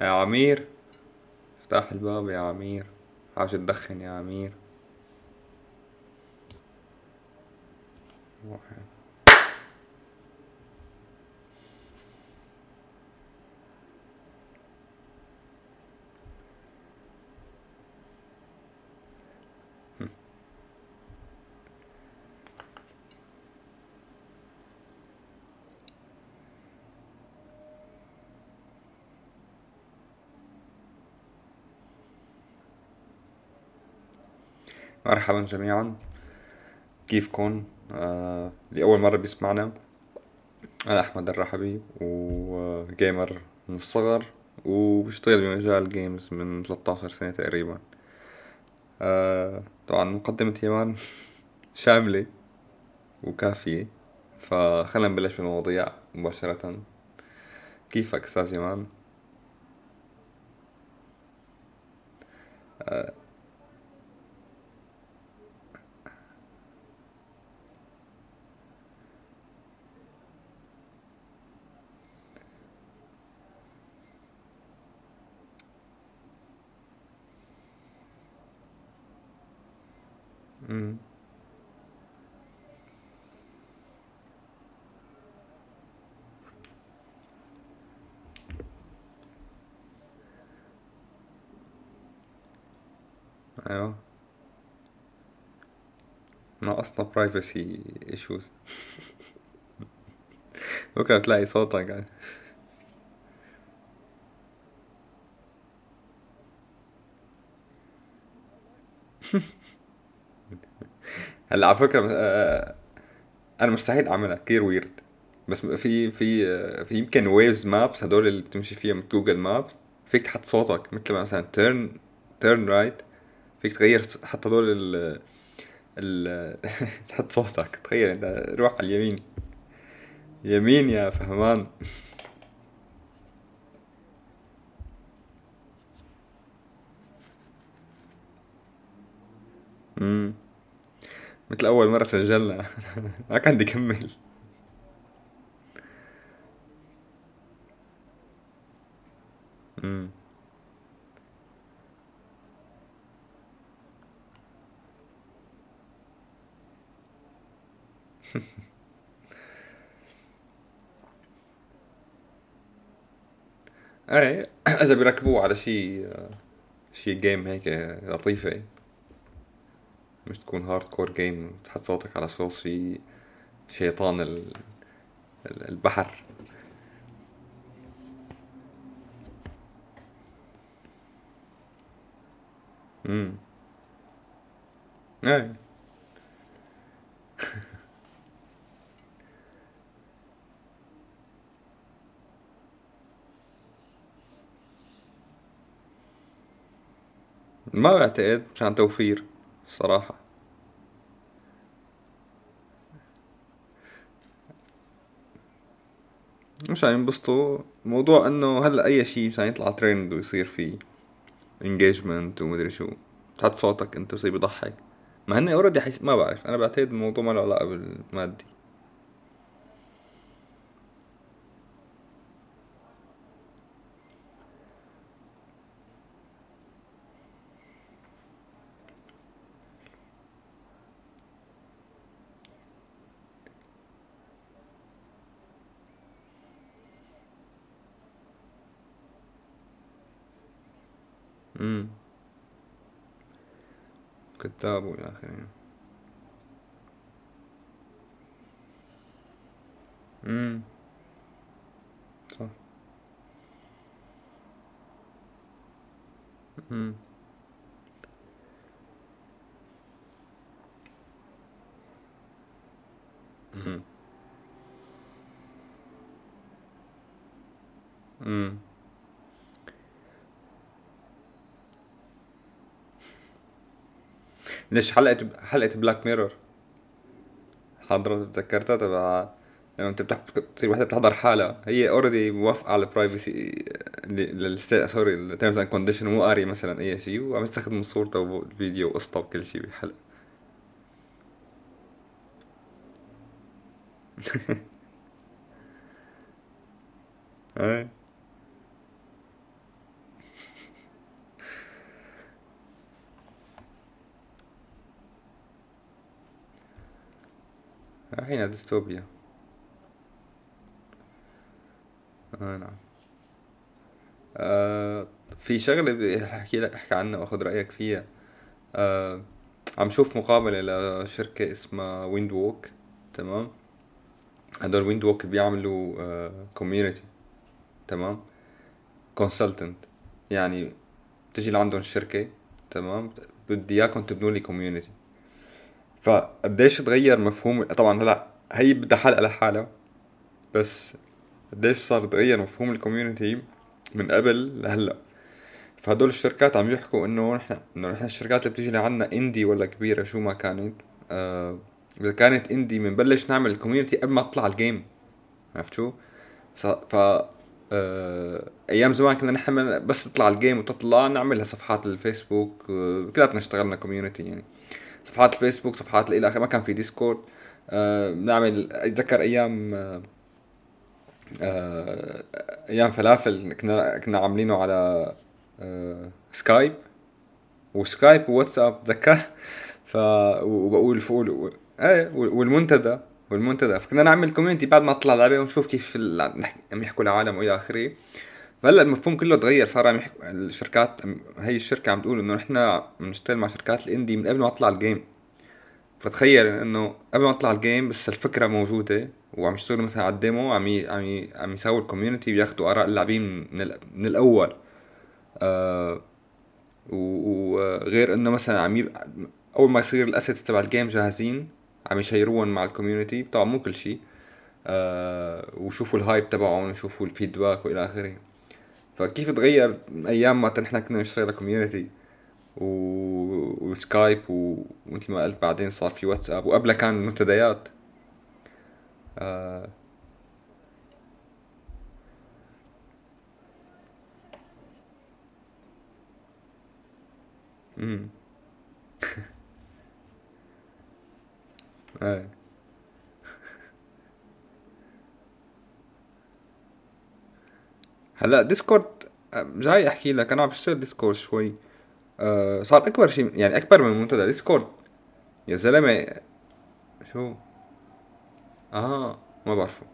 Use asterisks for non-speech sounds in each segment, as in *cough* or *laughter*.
يا عمير. افتح الباب يا عمير. حاجة تدخن يا عمير. مرحبا جميعا. كيفكن آه لأول مرة بيسمعنا. أنا أحمد الرحبي وجيمر من الصغر وبشتغل بمجال جيمز من 13 سنة تقريبا. آه طبعا مقدمة يمان *laughs* شاملة وكافية فخلنا نبلش بالمواضيع مباشرة. كيفك أستاذ يمان؟ آه أيوه. ناقصنا privacy issues بكرة تلاقي صوتك يعني. *laughs* هلا على فكرة آه، أنا مستحيل أعملها. كثير weird بس في في آه، في يمكن Waze Maps هدول اللي بتمشي فيهم Google Maps فيك تحط صوتك مثل مثلا turn turn right فيك تغير حتى هدول ال ال *laughs* تحط صوتك. تخيل أنت روح على اليمين. يمين يا فهمان. *laughs* امم مثل أول مرة سجلنا *laughs* ما كان بدي كمل امم *laughs* إيه إذا بيركبوه على شي شي game هيك لطيفة. مش تكون hardcore game تحط صوتك على صوت شي شيطان ال... البحر. امم إيه. *laughs* ما بعتقد مشان توفير. الصراحة مش عم ينبسطوا موضوع إنه هلأ أي شيء مشان يطلع ترند ويصير فيه engagement ومدري شو. تحط صوتك أنت بصير بيضحك ما هن already حيس... ما بعرف أنا بعتقد الموضوع ما له علاقة بالمادي كذاب والى اخره امم صح. امم امم ليش حلقة حلقة Black Mirror؟ حضرت تذكرتها؟ تبع لما انت بتح... تصير وحدة بتحضر حالها. هي already موافقة على ال privacy sorry ال terms and condition مو قاري مثلا أي شيء. وعم يستخدم صورته والفيديو وقصته وكل شيء بالحلقة *laughs* إيه على ديستوبيا. آه نعم. آه في شغلة بدي أحكي لك أحكي عنها وأخذ رأيك فيها. آه عم شوف مقابلة لشركة اسمها Wind Walk تمام؟ هدول Wind Walk بيعملوا community آه تمام؟ consultant يعني بتجي لعندهم الشركة تمام؟ بدي إياكم تبنوا لي community فقديش تغير مفهوم؟ طبعا هلأ هي بدها حلقة لحالها بس قديش صار تغير مفهوم ال community من قبل لهلأ؟ فهدول الشركات عم يحكوا إنه نحن إنه نحن الشركات اللي بتيجي لعنا indie ولا كبيرة شو ما كانت آه إذا كانت indie بنبلش نعمل ال community قبل ما تطلع ال game عرفت شو؟ ف آه أيام زمان كنا نحن بس تطلع ال game وتطلع نعملها صفحات الفيسبوك آه كلياتنا اشتغلنا community يعني. صفحات الفيسبوك صفحات إلى ما كان في Discord. آه بنعمل اتذكر أيام آه آه أيام فلافل كنا كنا عاملينه على آه سكايب. وسكايب وواتساب تذكر ف وبقول فول إيه والمنتدى والمنتدى. فكنا نعمل community بعد ما تطلع لعبة ونشوف كيف عم يحكوا العالم وإلى آخره. فهلا المفهوم كله تغير صار عم يحكوا الشركات هي الشركة عم تقول إنه نحن بنشتغل مع شركات ال indie من قبل ما تطلع ال game فتخيل إنه قبل ما تطلع ال game بس الفكرة موجودة وعم يشتغلوا مثلا على ال demo عم ي... عم ي... عم يساووا ال community بياخذوا آراء اللاعبين من, ال... من الأول. آه وغير إنه مثلا عم ي... أول ما يصير ال assets تبع ال game جاهزين عم ي share وهم مع ال community طبعا مو كل شيء. آه وشوفوا ال hype تبعهم وشوفوا ال feedback وإلى آخره. فكيف تغير من أيام ما نحن كنا نشتغل كوميونتي و... وسكايب ومثل ما قلت بعدين صار في واتساب وقبلها كان منتديات آه. *laughs* امم *laughs* إيه هلا Discord جاي أحكي لك أنا عم بشتغل Discord شوي. آه صار أكبر شيء يعني أكبر من منتدى Discord يا زلمة شو؟ آه ما بعرفه.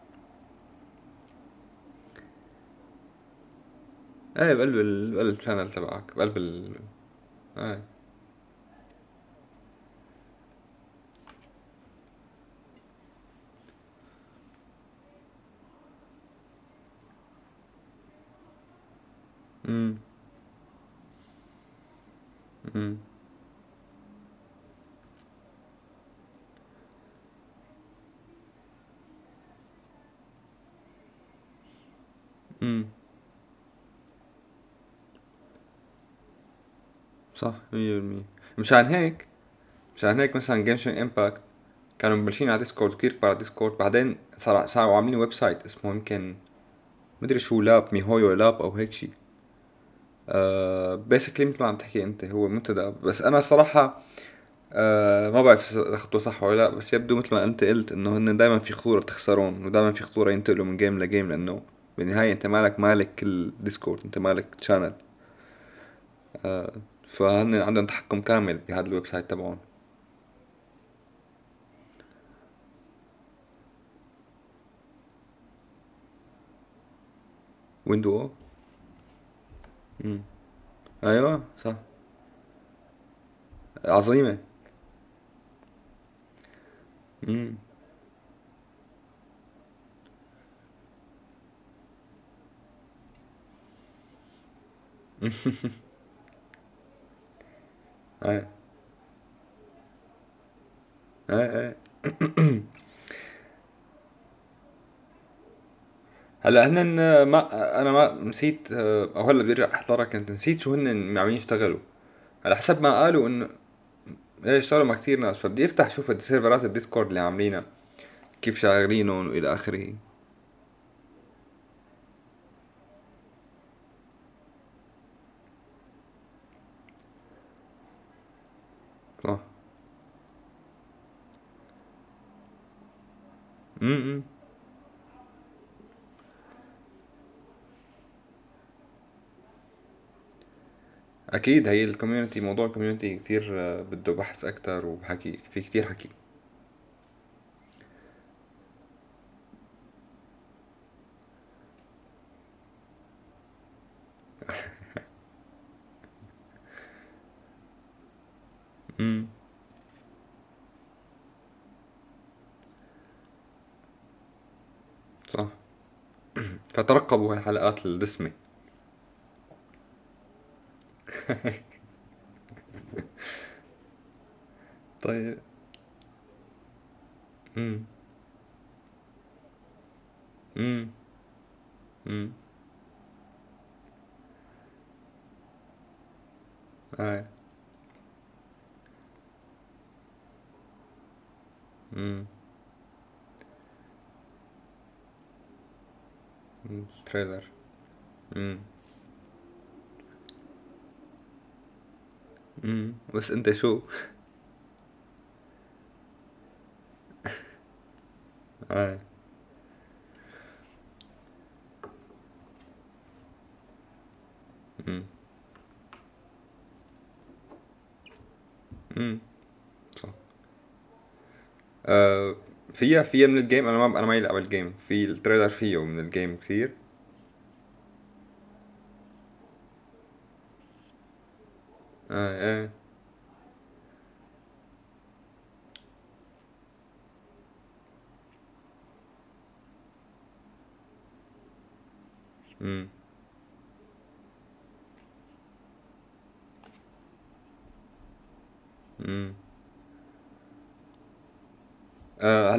إيه بقلب بقلب ال channel تبعك بقلب ال إيه. امم صح مية بالمية. مشان هيك مشان هيك مثلا Genshin Impact كانوا مبلشين على Discord كتير كبار على Discord بعدين صار صاروا عاملين website اسمه يمكن مدري شو Lab miHoYo Lab أو هيك شي. آه basically مثل ما عم تحكي أنت هو منتدى بس أنا صراحة آه ما بعرف إذا خطوه صح ولا لأ بس يبدو مثل ما أنت قلت إنه هن دائما في خطورة تخسرون ودائما في خطورة ينتقلوا من game ل game لأنه بالنهاية أنت مالك مالك كل Discord أنت مالك channel آه فهن عندهم تحكم كامل بهذا ال website تبعهم. ويندو أيوه صح. عظيمة. امم إيه إيه إيه هلا هن ما أنا ما نسيت أو هلا بدي أرجع احضرها كنت نسيت شو هن عم يشتغلوا. على حسب ما قالوا إنه إيه اشتغلوا مع كتير ناس فبدي أفتح شوف السيرفرات الديسكورد اللي عاملينها كيف شغالينهم والى آخره. صح امم أكيد هي ال community موضوع ال community كتير آه، بده بحث أكتر وحكي في كتير حكي. *laughs* امم صح. *clears throat* فترقبوا هالحلقات الدسمة. الدسمة طيب امم امم امم اي امم التريلر امم امم بس انت شو؟ اي امم امم صح. آه فيها فيها من ال game أنا ما أنا ما يلعب ال game في ال trailer فيه من ال game كثير آه إيه امم امم آه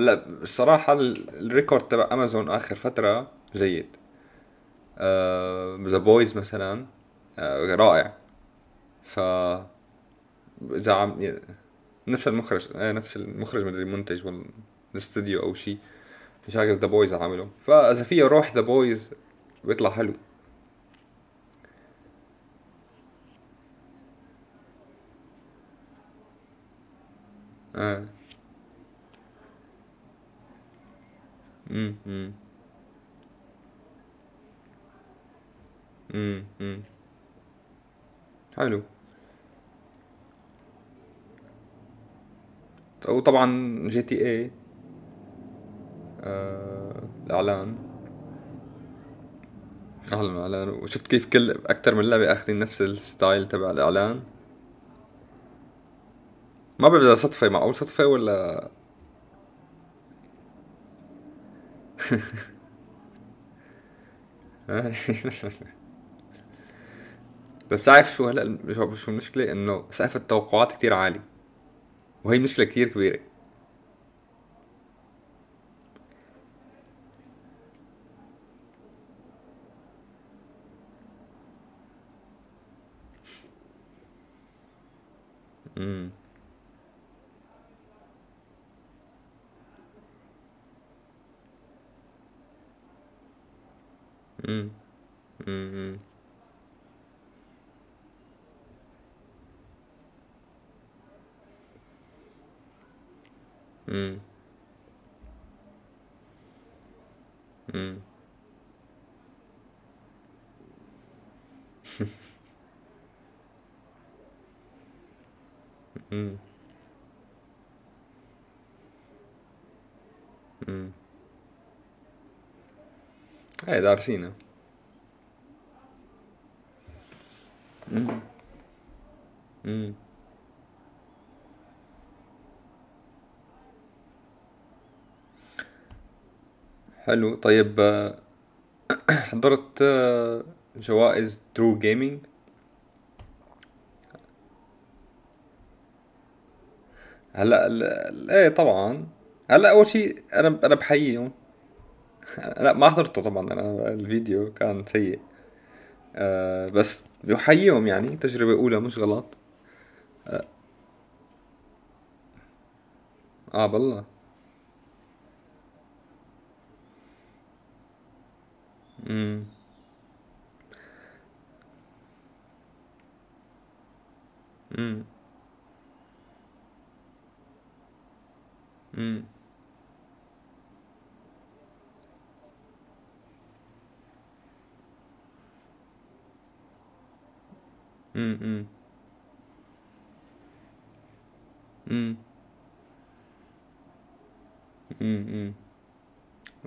هلا الصراحة ال- ال record تبع أمازون آخر فترة جيد. آه The Boys مثلا آه رائع. ف إذا عم نفس المخرج آه نفس المخرج مدري المنتج ولا الاستوديو أو شيء مشاكل The Boys عمله فاذا فيه روح The Boys بيطلع حلو. آه. امم امم امم حلو. وطبعا GTA آه الإعلان. اعلن اعلان وشفت كيف كل أكثر من لعبة أخذين نفس ال style تبع الإعلان. ما بعرف اذا صدفه معقول صدفة ولا *laughs* بس تعرف شو هلا شو المشكلة؟ إنه سقف التوقعات كتير عالي وهي مشكلة كتير كبيرة. امم امم امم امم امم امم امم إيه دارسينا حلو. طيب آه، *clears throat* حضرت آه، جوائز ترو جيمنج هلأ ال- إيه طبعا. هلأ أول شيء أنا أنا بحييهم. *laughs* لا ما حضرته طبعا أنا الفيديو كان سيء. آه بس بحييهم يعني تجربة أولى مش غلط. آه بالله. امم امم امم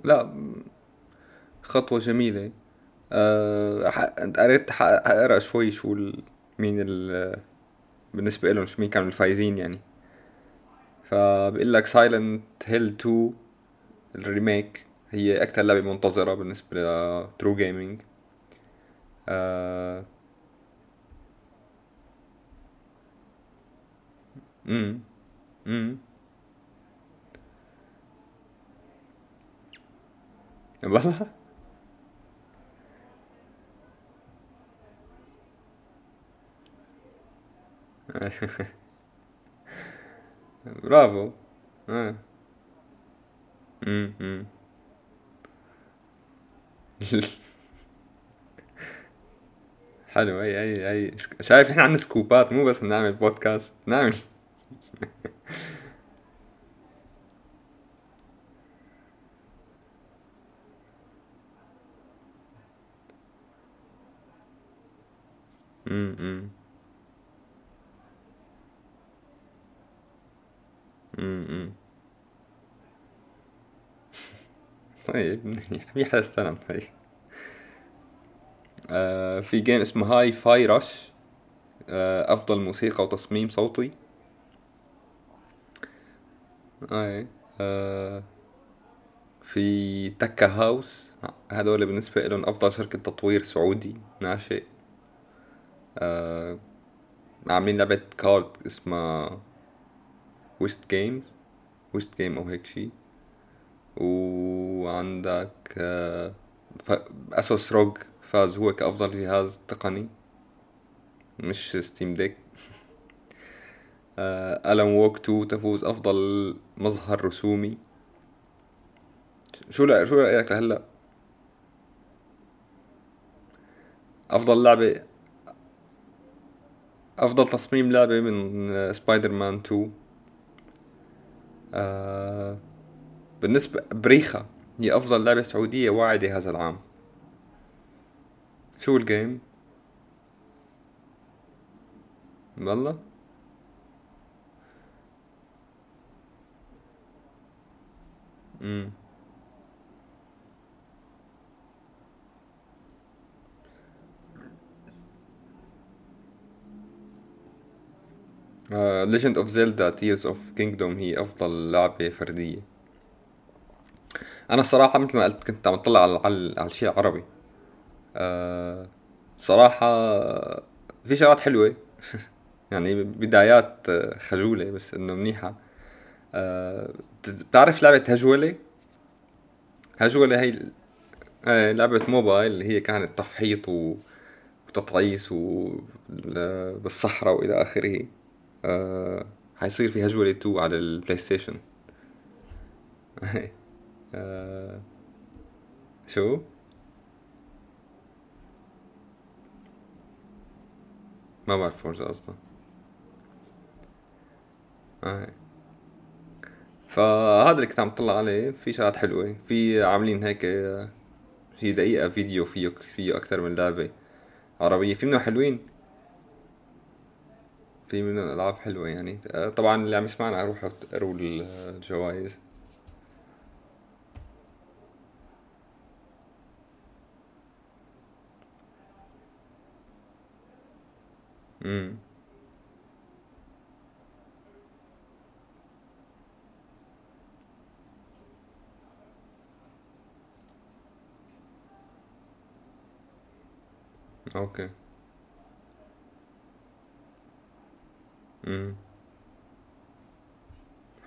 لا خطوة جميلة. ح- قريت ح- اقرا شوي شو. مين ال... بالنسبة لهم شو مين كانوا الفايزين يعني. فبقول لك Silent Hill 2 ال Remake هي أكثر لعبة منتظرة بالنسبة ل True Gaming آه امم امم والله برافو. امم *laughs* حلو. هي هي هي شايف إحنا عندنا سكوبات مو بس بنعمل بودكاست نعمل امم امم *laughs* طيب في حدا استلم طيب. آه في game اسمه Hi-Fi Rush آه أفضل موسيقى وتصميم صوتي. اي آه في تكا هاوس هذول بالنسبة لهم أفضل شركة تطوير سعودي. ناشئ. آه عاملين لعبة card اسمها West Games West Game أو هيك شي. وعندك آه ASUS ROG فاز هو كأفضل جهاز تقني. مش Steam Deck Alan Wake 2 تفوز أفضل مظهر رسومي. شو شو رأيك لهلأ؟ أفضل لعبة أفضل تصميم لعبة من سبايدر مان 2 آه بالنسبة بريخة هي أفضل لعبة سعودية واعدة هذا العام. شو الجيم والله. امم Legend of Zelda Tears of Kingdom هي أفضل لعبة فردية أنا الصراحة مثل ما قلت كنت عم أطلع على على, الشيء العربي أه صراحة في شغلات حلوة *laughs* يعني بدايات خجولة بس إنه منيحة أه بتعرف لعبة هجولة هجولة هي إيه لعبة موبايل اللي هي كانت تفحيط. وتطعيس. بالصحراء وإلى آخره أه... حيصير في هجولة 2 على ال PlayStation *laughs* أه... شو؟ ما بعرف Forza أصلا آه. فهذا اللي كنت عم طلع عليه. في شغلات حلوة. في عاملين هيك هي دقيقة فيديو فيه فيه أكتر من لعبة عربية. في منه حلوين. في منه ألعاب حلوة يعني. طبعا اللي عم يسمعنا روحوا اقروا الجوائز. امم أوكي. امم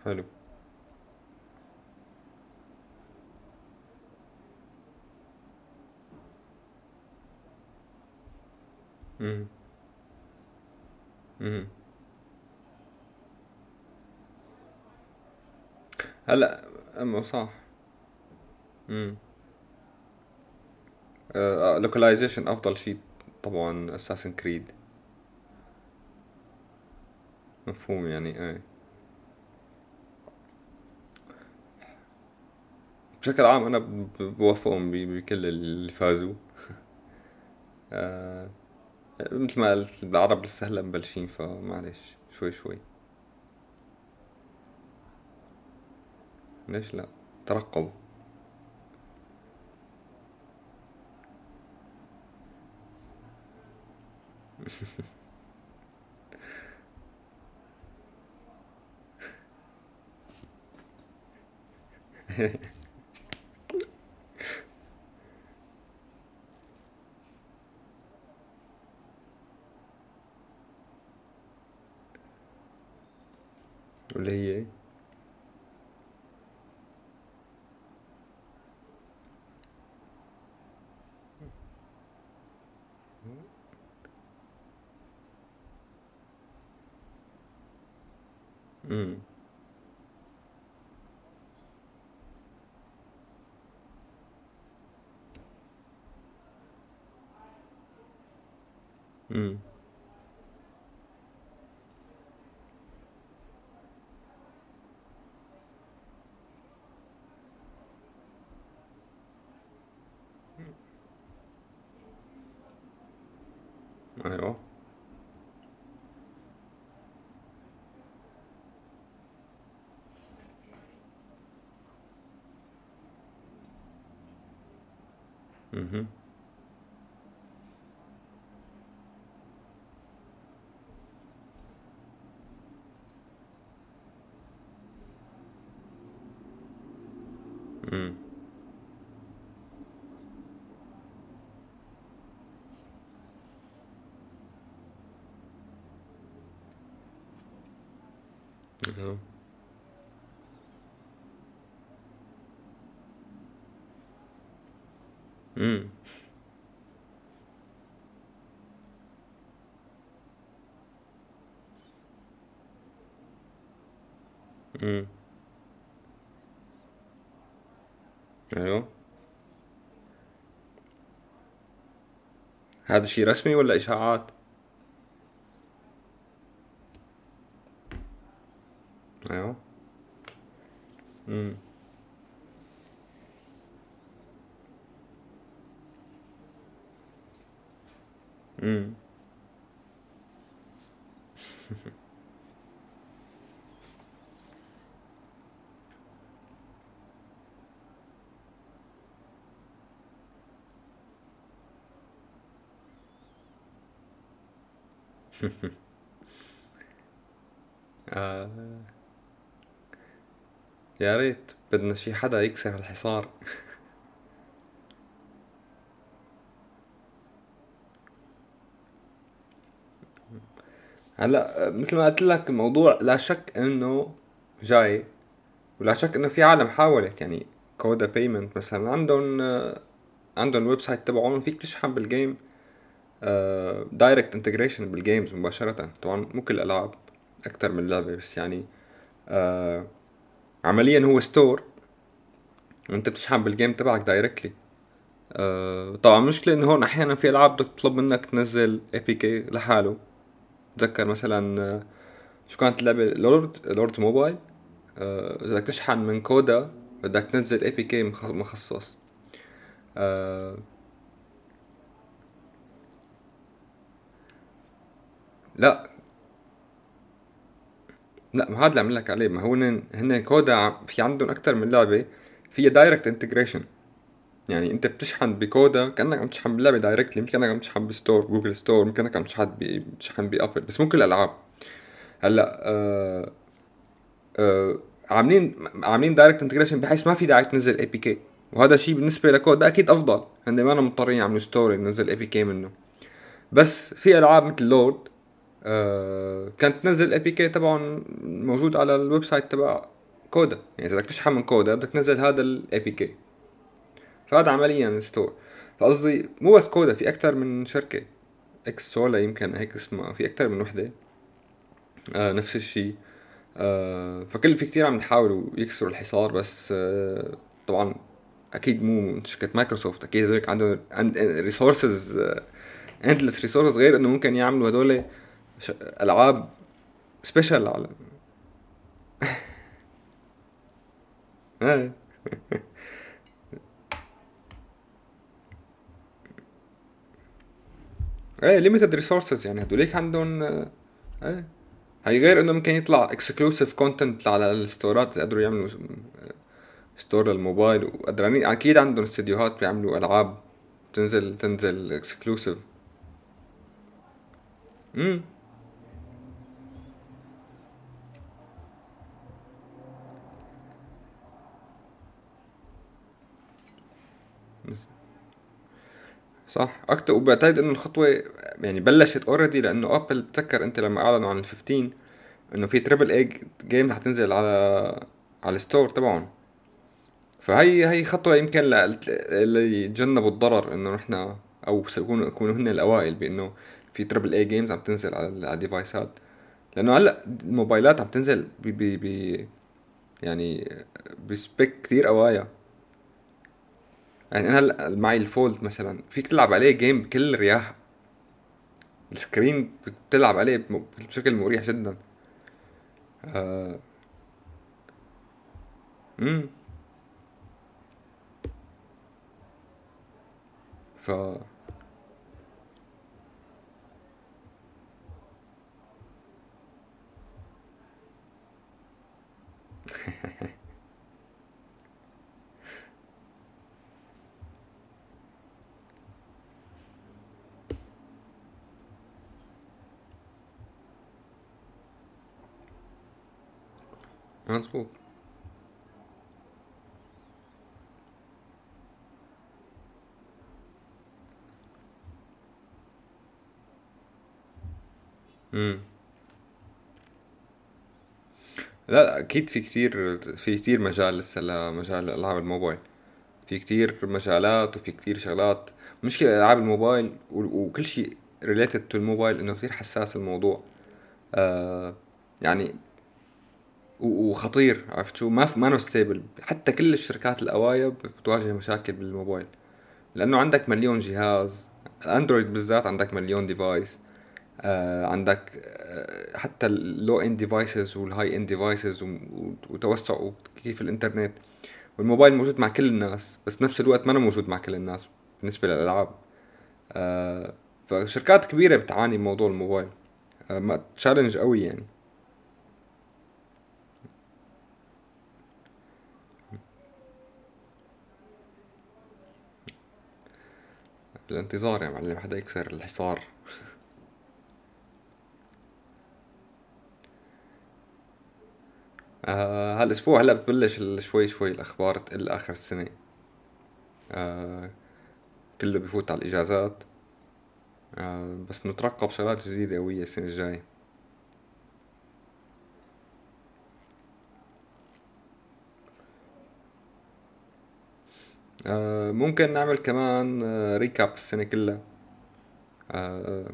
حلو. امم امم هلا اما صح. امم لوكلايزيشن أفضل شيء طبعا اساسن كريد مفهوم يعني إيه. بشكل عام أنا بوافقهم بكل اللي فازوا. *laughs* آه مثل ما قلت العرب لسه هلا مبلشين فمعلش شوي شوي. ليش لا؟ ترقبوا. *laughs* واللي هي امم امم أيوه أها امم أيوه امم امم أيوه. هذا شيء رسمي ولا إشاعات؟ أيوه. امم امم *laughs* آه. يا ريت بدنا شي حدا يكسر الحصار. هلا مثل ما قلت لك الموضوع لا شك إنه جاي ولا شك إنه في عالم حاولت. يعني Coda Payment مثلا عندهم عندهم website تبعهم فيك تشحن بال game direct integration بال games مباشرة. طبعا مو كل الالعاب أكثر من لعبة بس يعني. آه عمليا هو store وانت بتشحن بال game تبعك directly آه طبعا المشكلة إنه هون أحيانا في ألعاب بدك تطلب منك تنزل APK لحاله. بتذكر مثلا آه، شو كانت اللعبة؟ Lord Lord Mobile إذا بدك تشحن من Coda بدك تنزل APK مخصص. آه، لا. لا ما هذا اللي عم قلك عليه. ما هو هن Coda في عندهم أكثر من لعبة فيها direct integration يعني أنت بتشحن ب Coda كأنك عم تشحن باللعبة directly يمكن كأنك عم تشحن ب store Google Store يمكن كأنك عم تشحن بتشحن ب Apple. بس مو كل الألعاب. هلأ آه آه عاملين عاملين direct integration بحيث ما في داعي تنزل APK وهذا الشيء بالنسبة ل Coda أكيد أفضل. هن ما مضطرين يعملوا store ينزل APK منه. بس في ألعاب مثل لورد كانت تنزل ال APK تبعهم موجود على ال website تبع Coda. يعني إذا بدك تشحن من Coda بدك تنزل هذا ال APK فهذا عمليا store فقصدي مو بس Coda في أكثر من شركة. Xsolla يمكن هيك اسمها. في أكثر من وحدة. آه نفس الشيء. آه فكل في كتير عم يحاولوا يكسروا الحصار بس آه طبعا أكيد مو شركة مايكروسوفت. أكيد عندهم resources endless resources غير إنه ممكن يعملوا هدول ألعاب special على *laughs* unlimited resources يعني هدوليك عندهم إيه هي غير إنه ممكن يطلع exclusive content على ال storeات قدروا يعملوا store لل mobile. وقدرانين أكيد عندهم استديوهات بيعملوا ألعاب تنزل تنزل exclusive امم صح. أكتر وبعتقد انه الخطوة يعني بلشت already لأنه Apple بتذكر أنت لما أعلنوا عن ال 15 إنه في triple A game تنزل على على ال store تبعهم. فهي هي خطوة يمكن اللي يتجنبوا الضرر إنه نحن أو يكونوا يكونوا هن الأوائل بإنه في triple A games عم تنزل على ال deviceات لأنه هلأ ال mobileات عم تنزل ب ب يعني ب spec كثير قوايا. يعني أنا هلا معي ال Fold مثلا فيك تلعب عليه game بكل رياح ال screen بتلعب عليه بشكل مريح جدا. امم ف *laughs* مظبوط امم لا لا أكيد في كتير في كتير مجال لسه لمجال ألعاب الموبايل. في كتير مجالات وفي كتير شغلات. مشكلة ألعاب الموبايل وكل شيء ريليتد تو الموبايل إنه كتير حساس الموضوع. آه يعني وخطير عرفت شو؟ ما ما stable حتى كل الشركات القوايا بتواجه مشاكل بالموبايل. لأنه عندك مليون جهاز. ال Android بالذات عندك مليون device آه عندك آه حتى ال low end devices وال high end devices وتوسع وكيف الإنترنت. والموبايل موجود مع كل الناس بس بنفس الوقت ما موجود مع كل الناس بالنسبة للألعاب. آه فشركات كبيرة بتعاني بموضوع الموبايل. آه تشالنج قوي يعني. بالانتظار يا معلم حدا يكسر الحصار. آه هالأسبوع هلأ بتبلش شوي شوي الأخبار تقل آخر السنة. آه كله بفوت على الإجازات. آه بس نترقب شغلات جديدة قوية السنة الجاية. ممكن نعمل كمان آه ريكاب السنة كلها. آه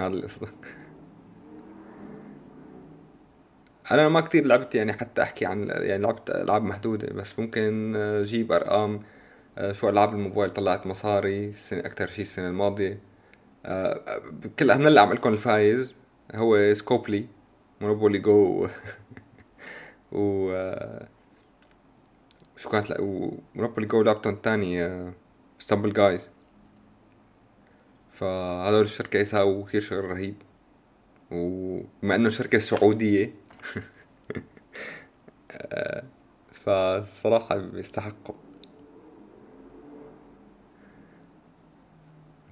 هذا القصة أنا ما كتير لعبت يعني حتى أحكي عن يعني لعبت ألعاب محدودة بس ممكن آه، جيب أرقام آه، شو ألعاب الموبايل طلعت مصاري السنة أكتر شي السنة الماضية. آه، بكل هلا عم لكم الفايز. هو سكوبلي مونوبولي جو *laughs* و شو كانت لا ورابل جو لعبتهم تاني ستامبل جايز فهذول الشركة يساووا كثير شغل رهيب. وبما إنه شركة سعودية *laughs* فصراحة بيستحقوا.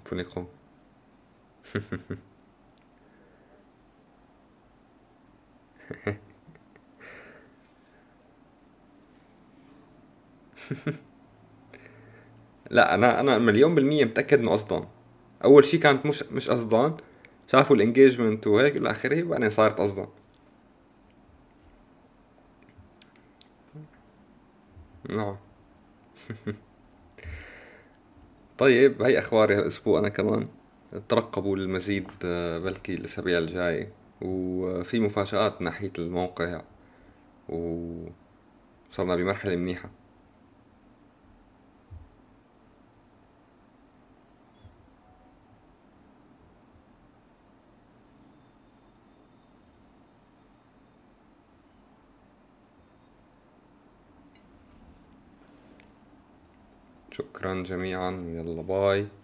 فونيكم *laughs* *laughs* لا أنا أنا مليون بالمية متأكد إنه قصدان أول شي كانت مش مش قصدان شافوا الانجيجمنت وهيك إلى اخره وبعدين صارت قصدان نعم. *laughs* طيب هي أخباري هالأسبوع أنا كمان. ترقبوا المزيد آه، بلكي الأسابيع الجاي وفي مفاجآت ناحية الموقع. وصرنا بمرحلة منيحة. شكرا جميعا. يلا باي.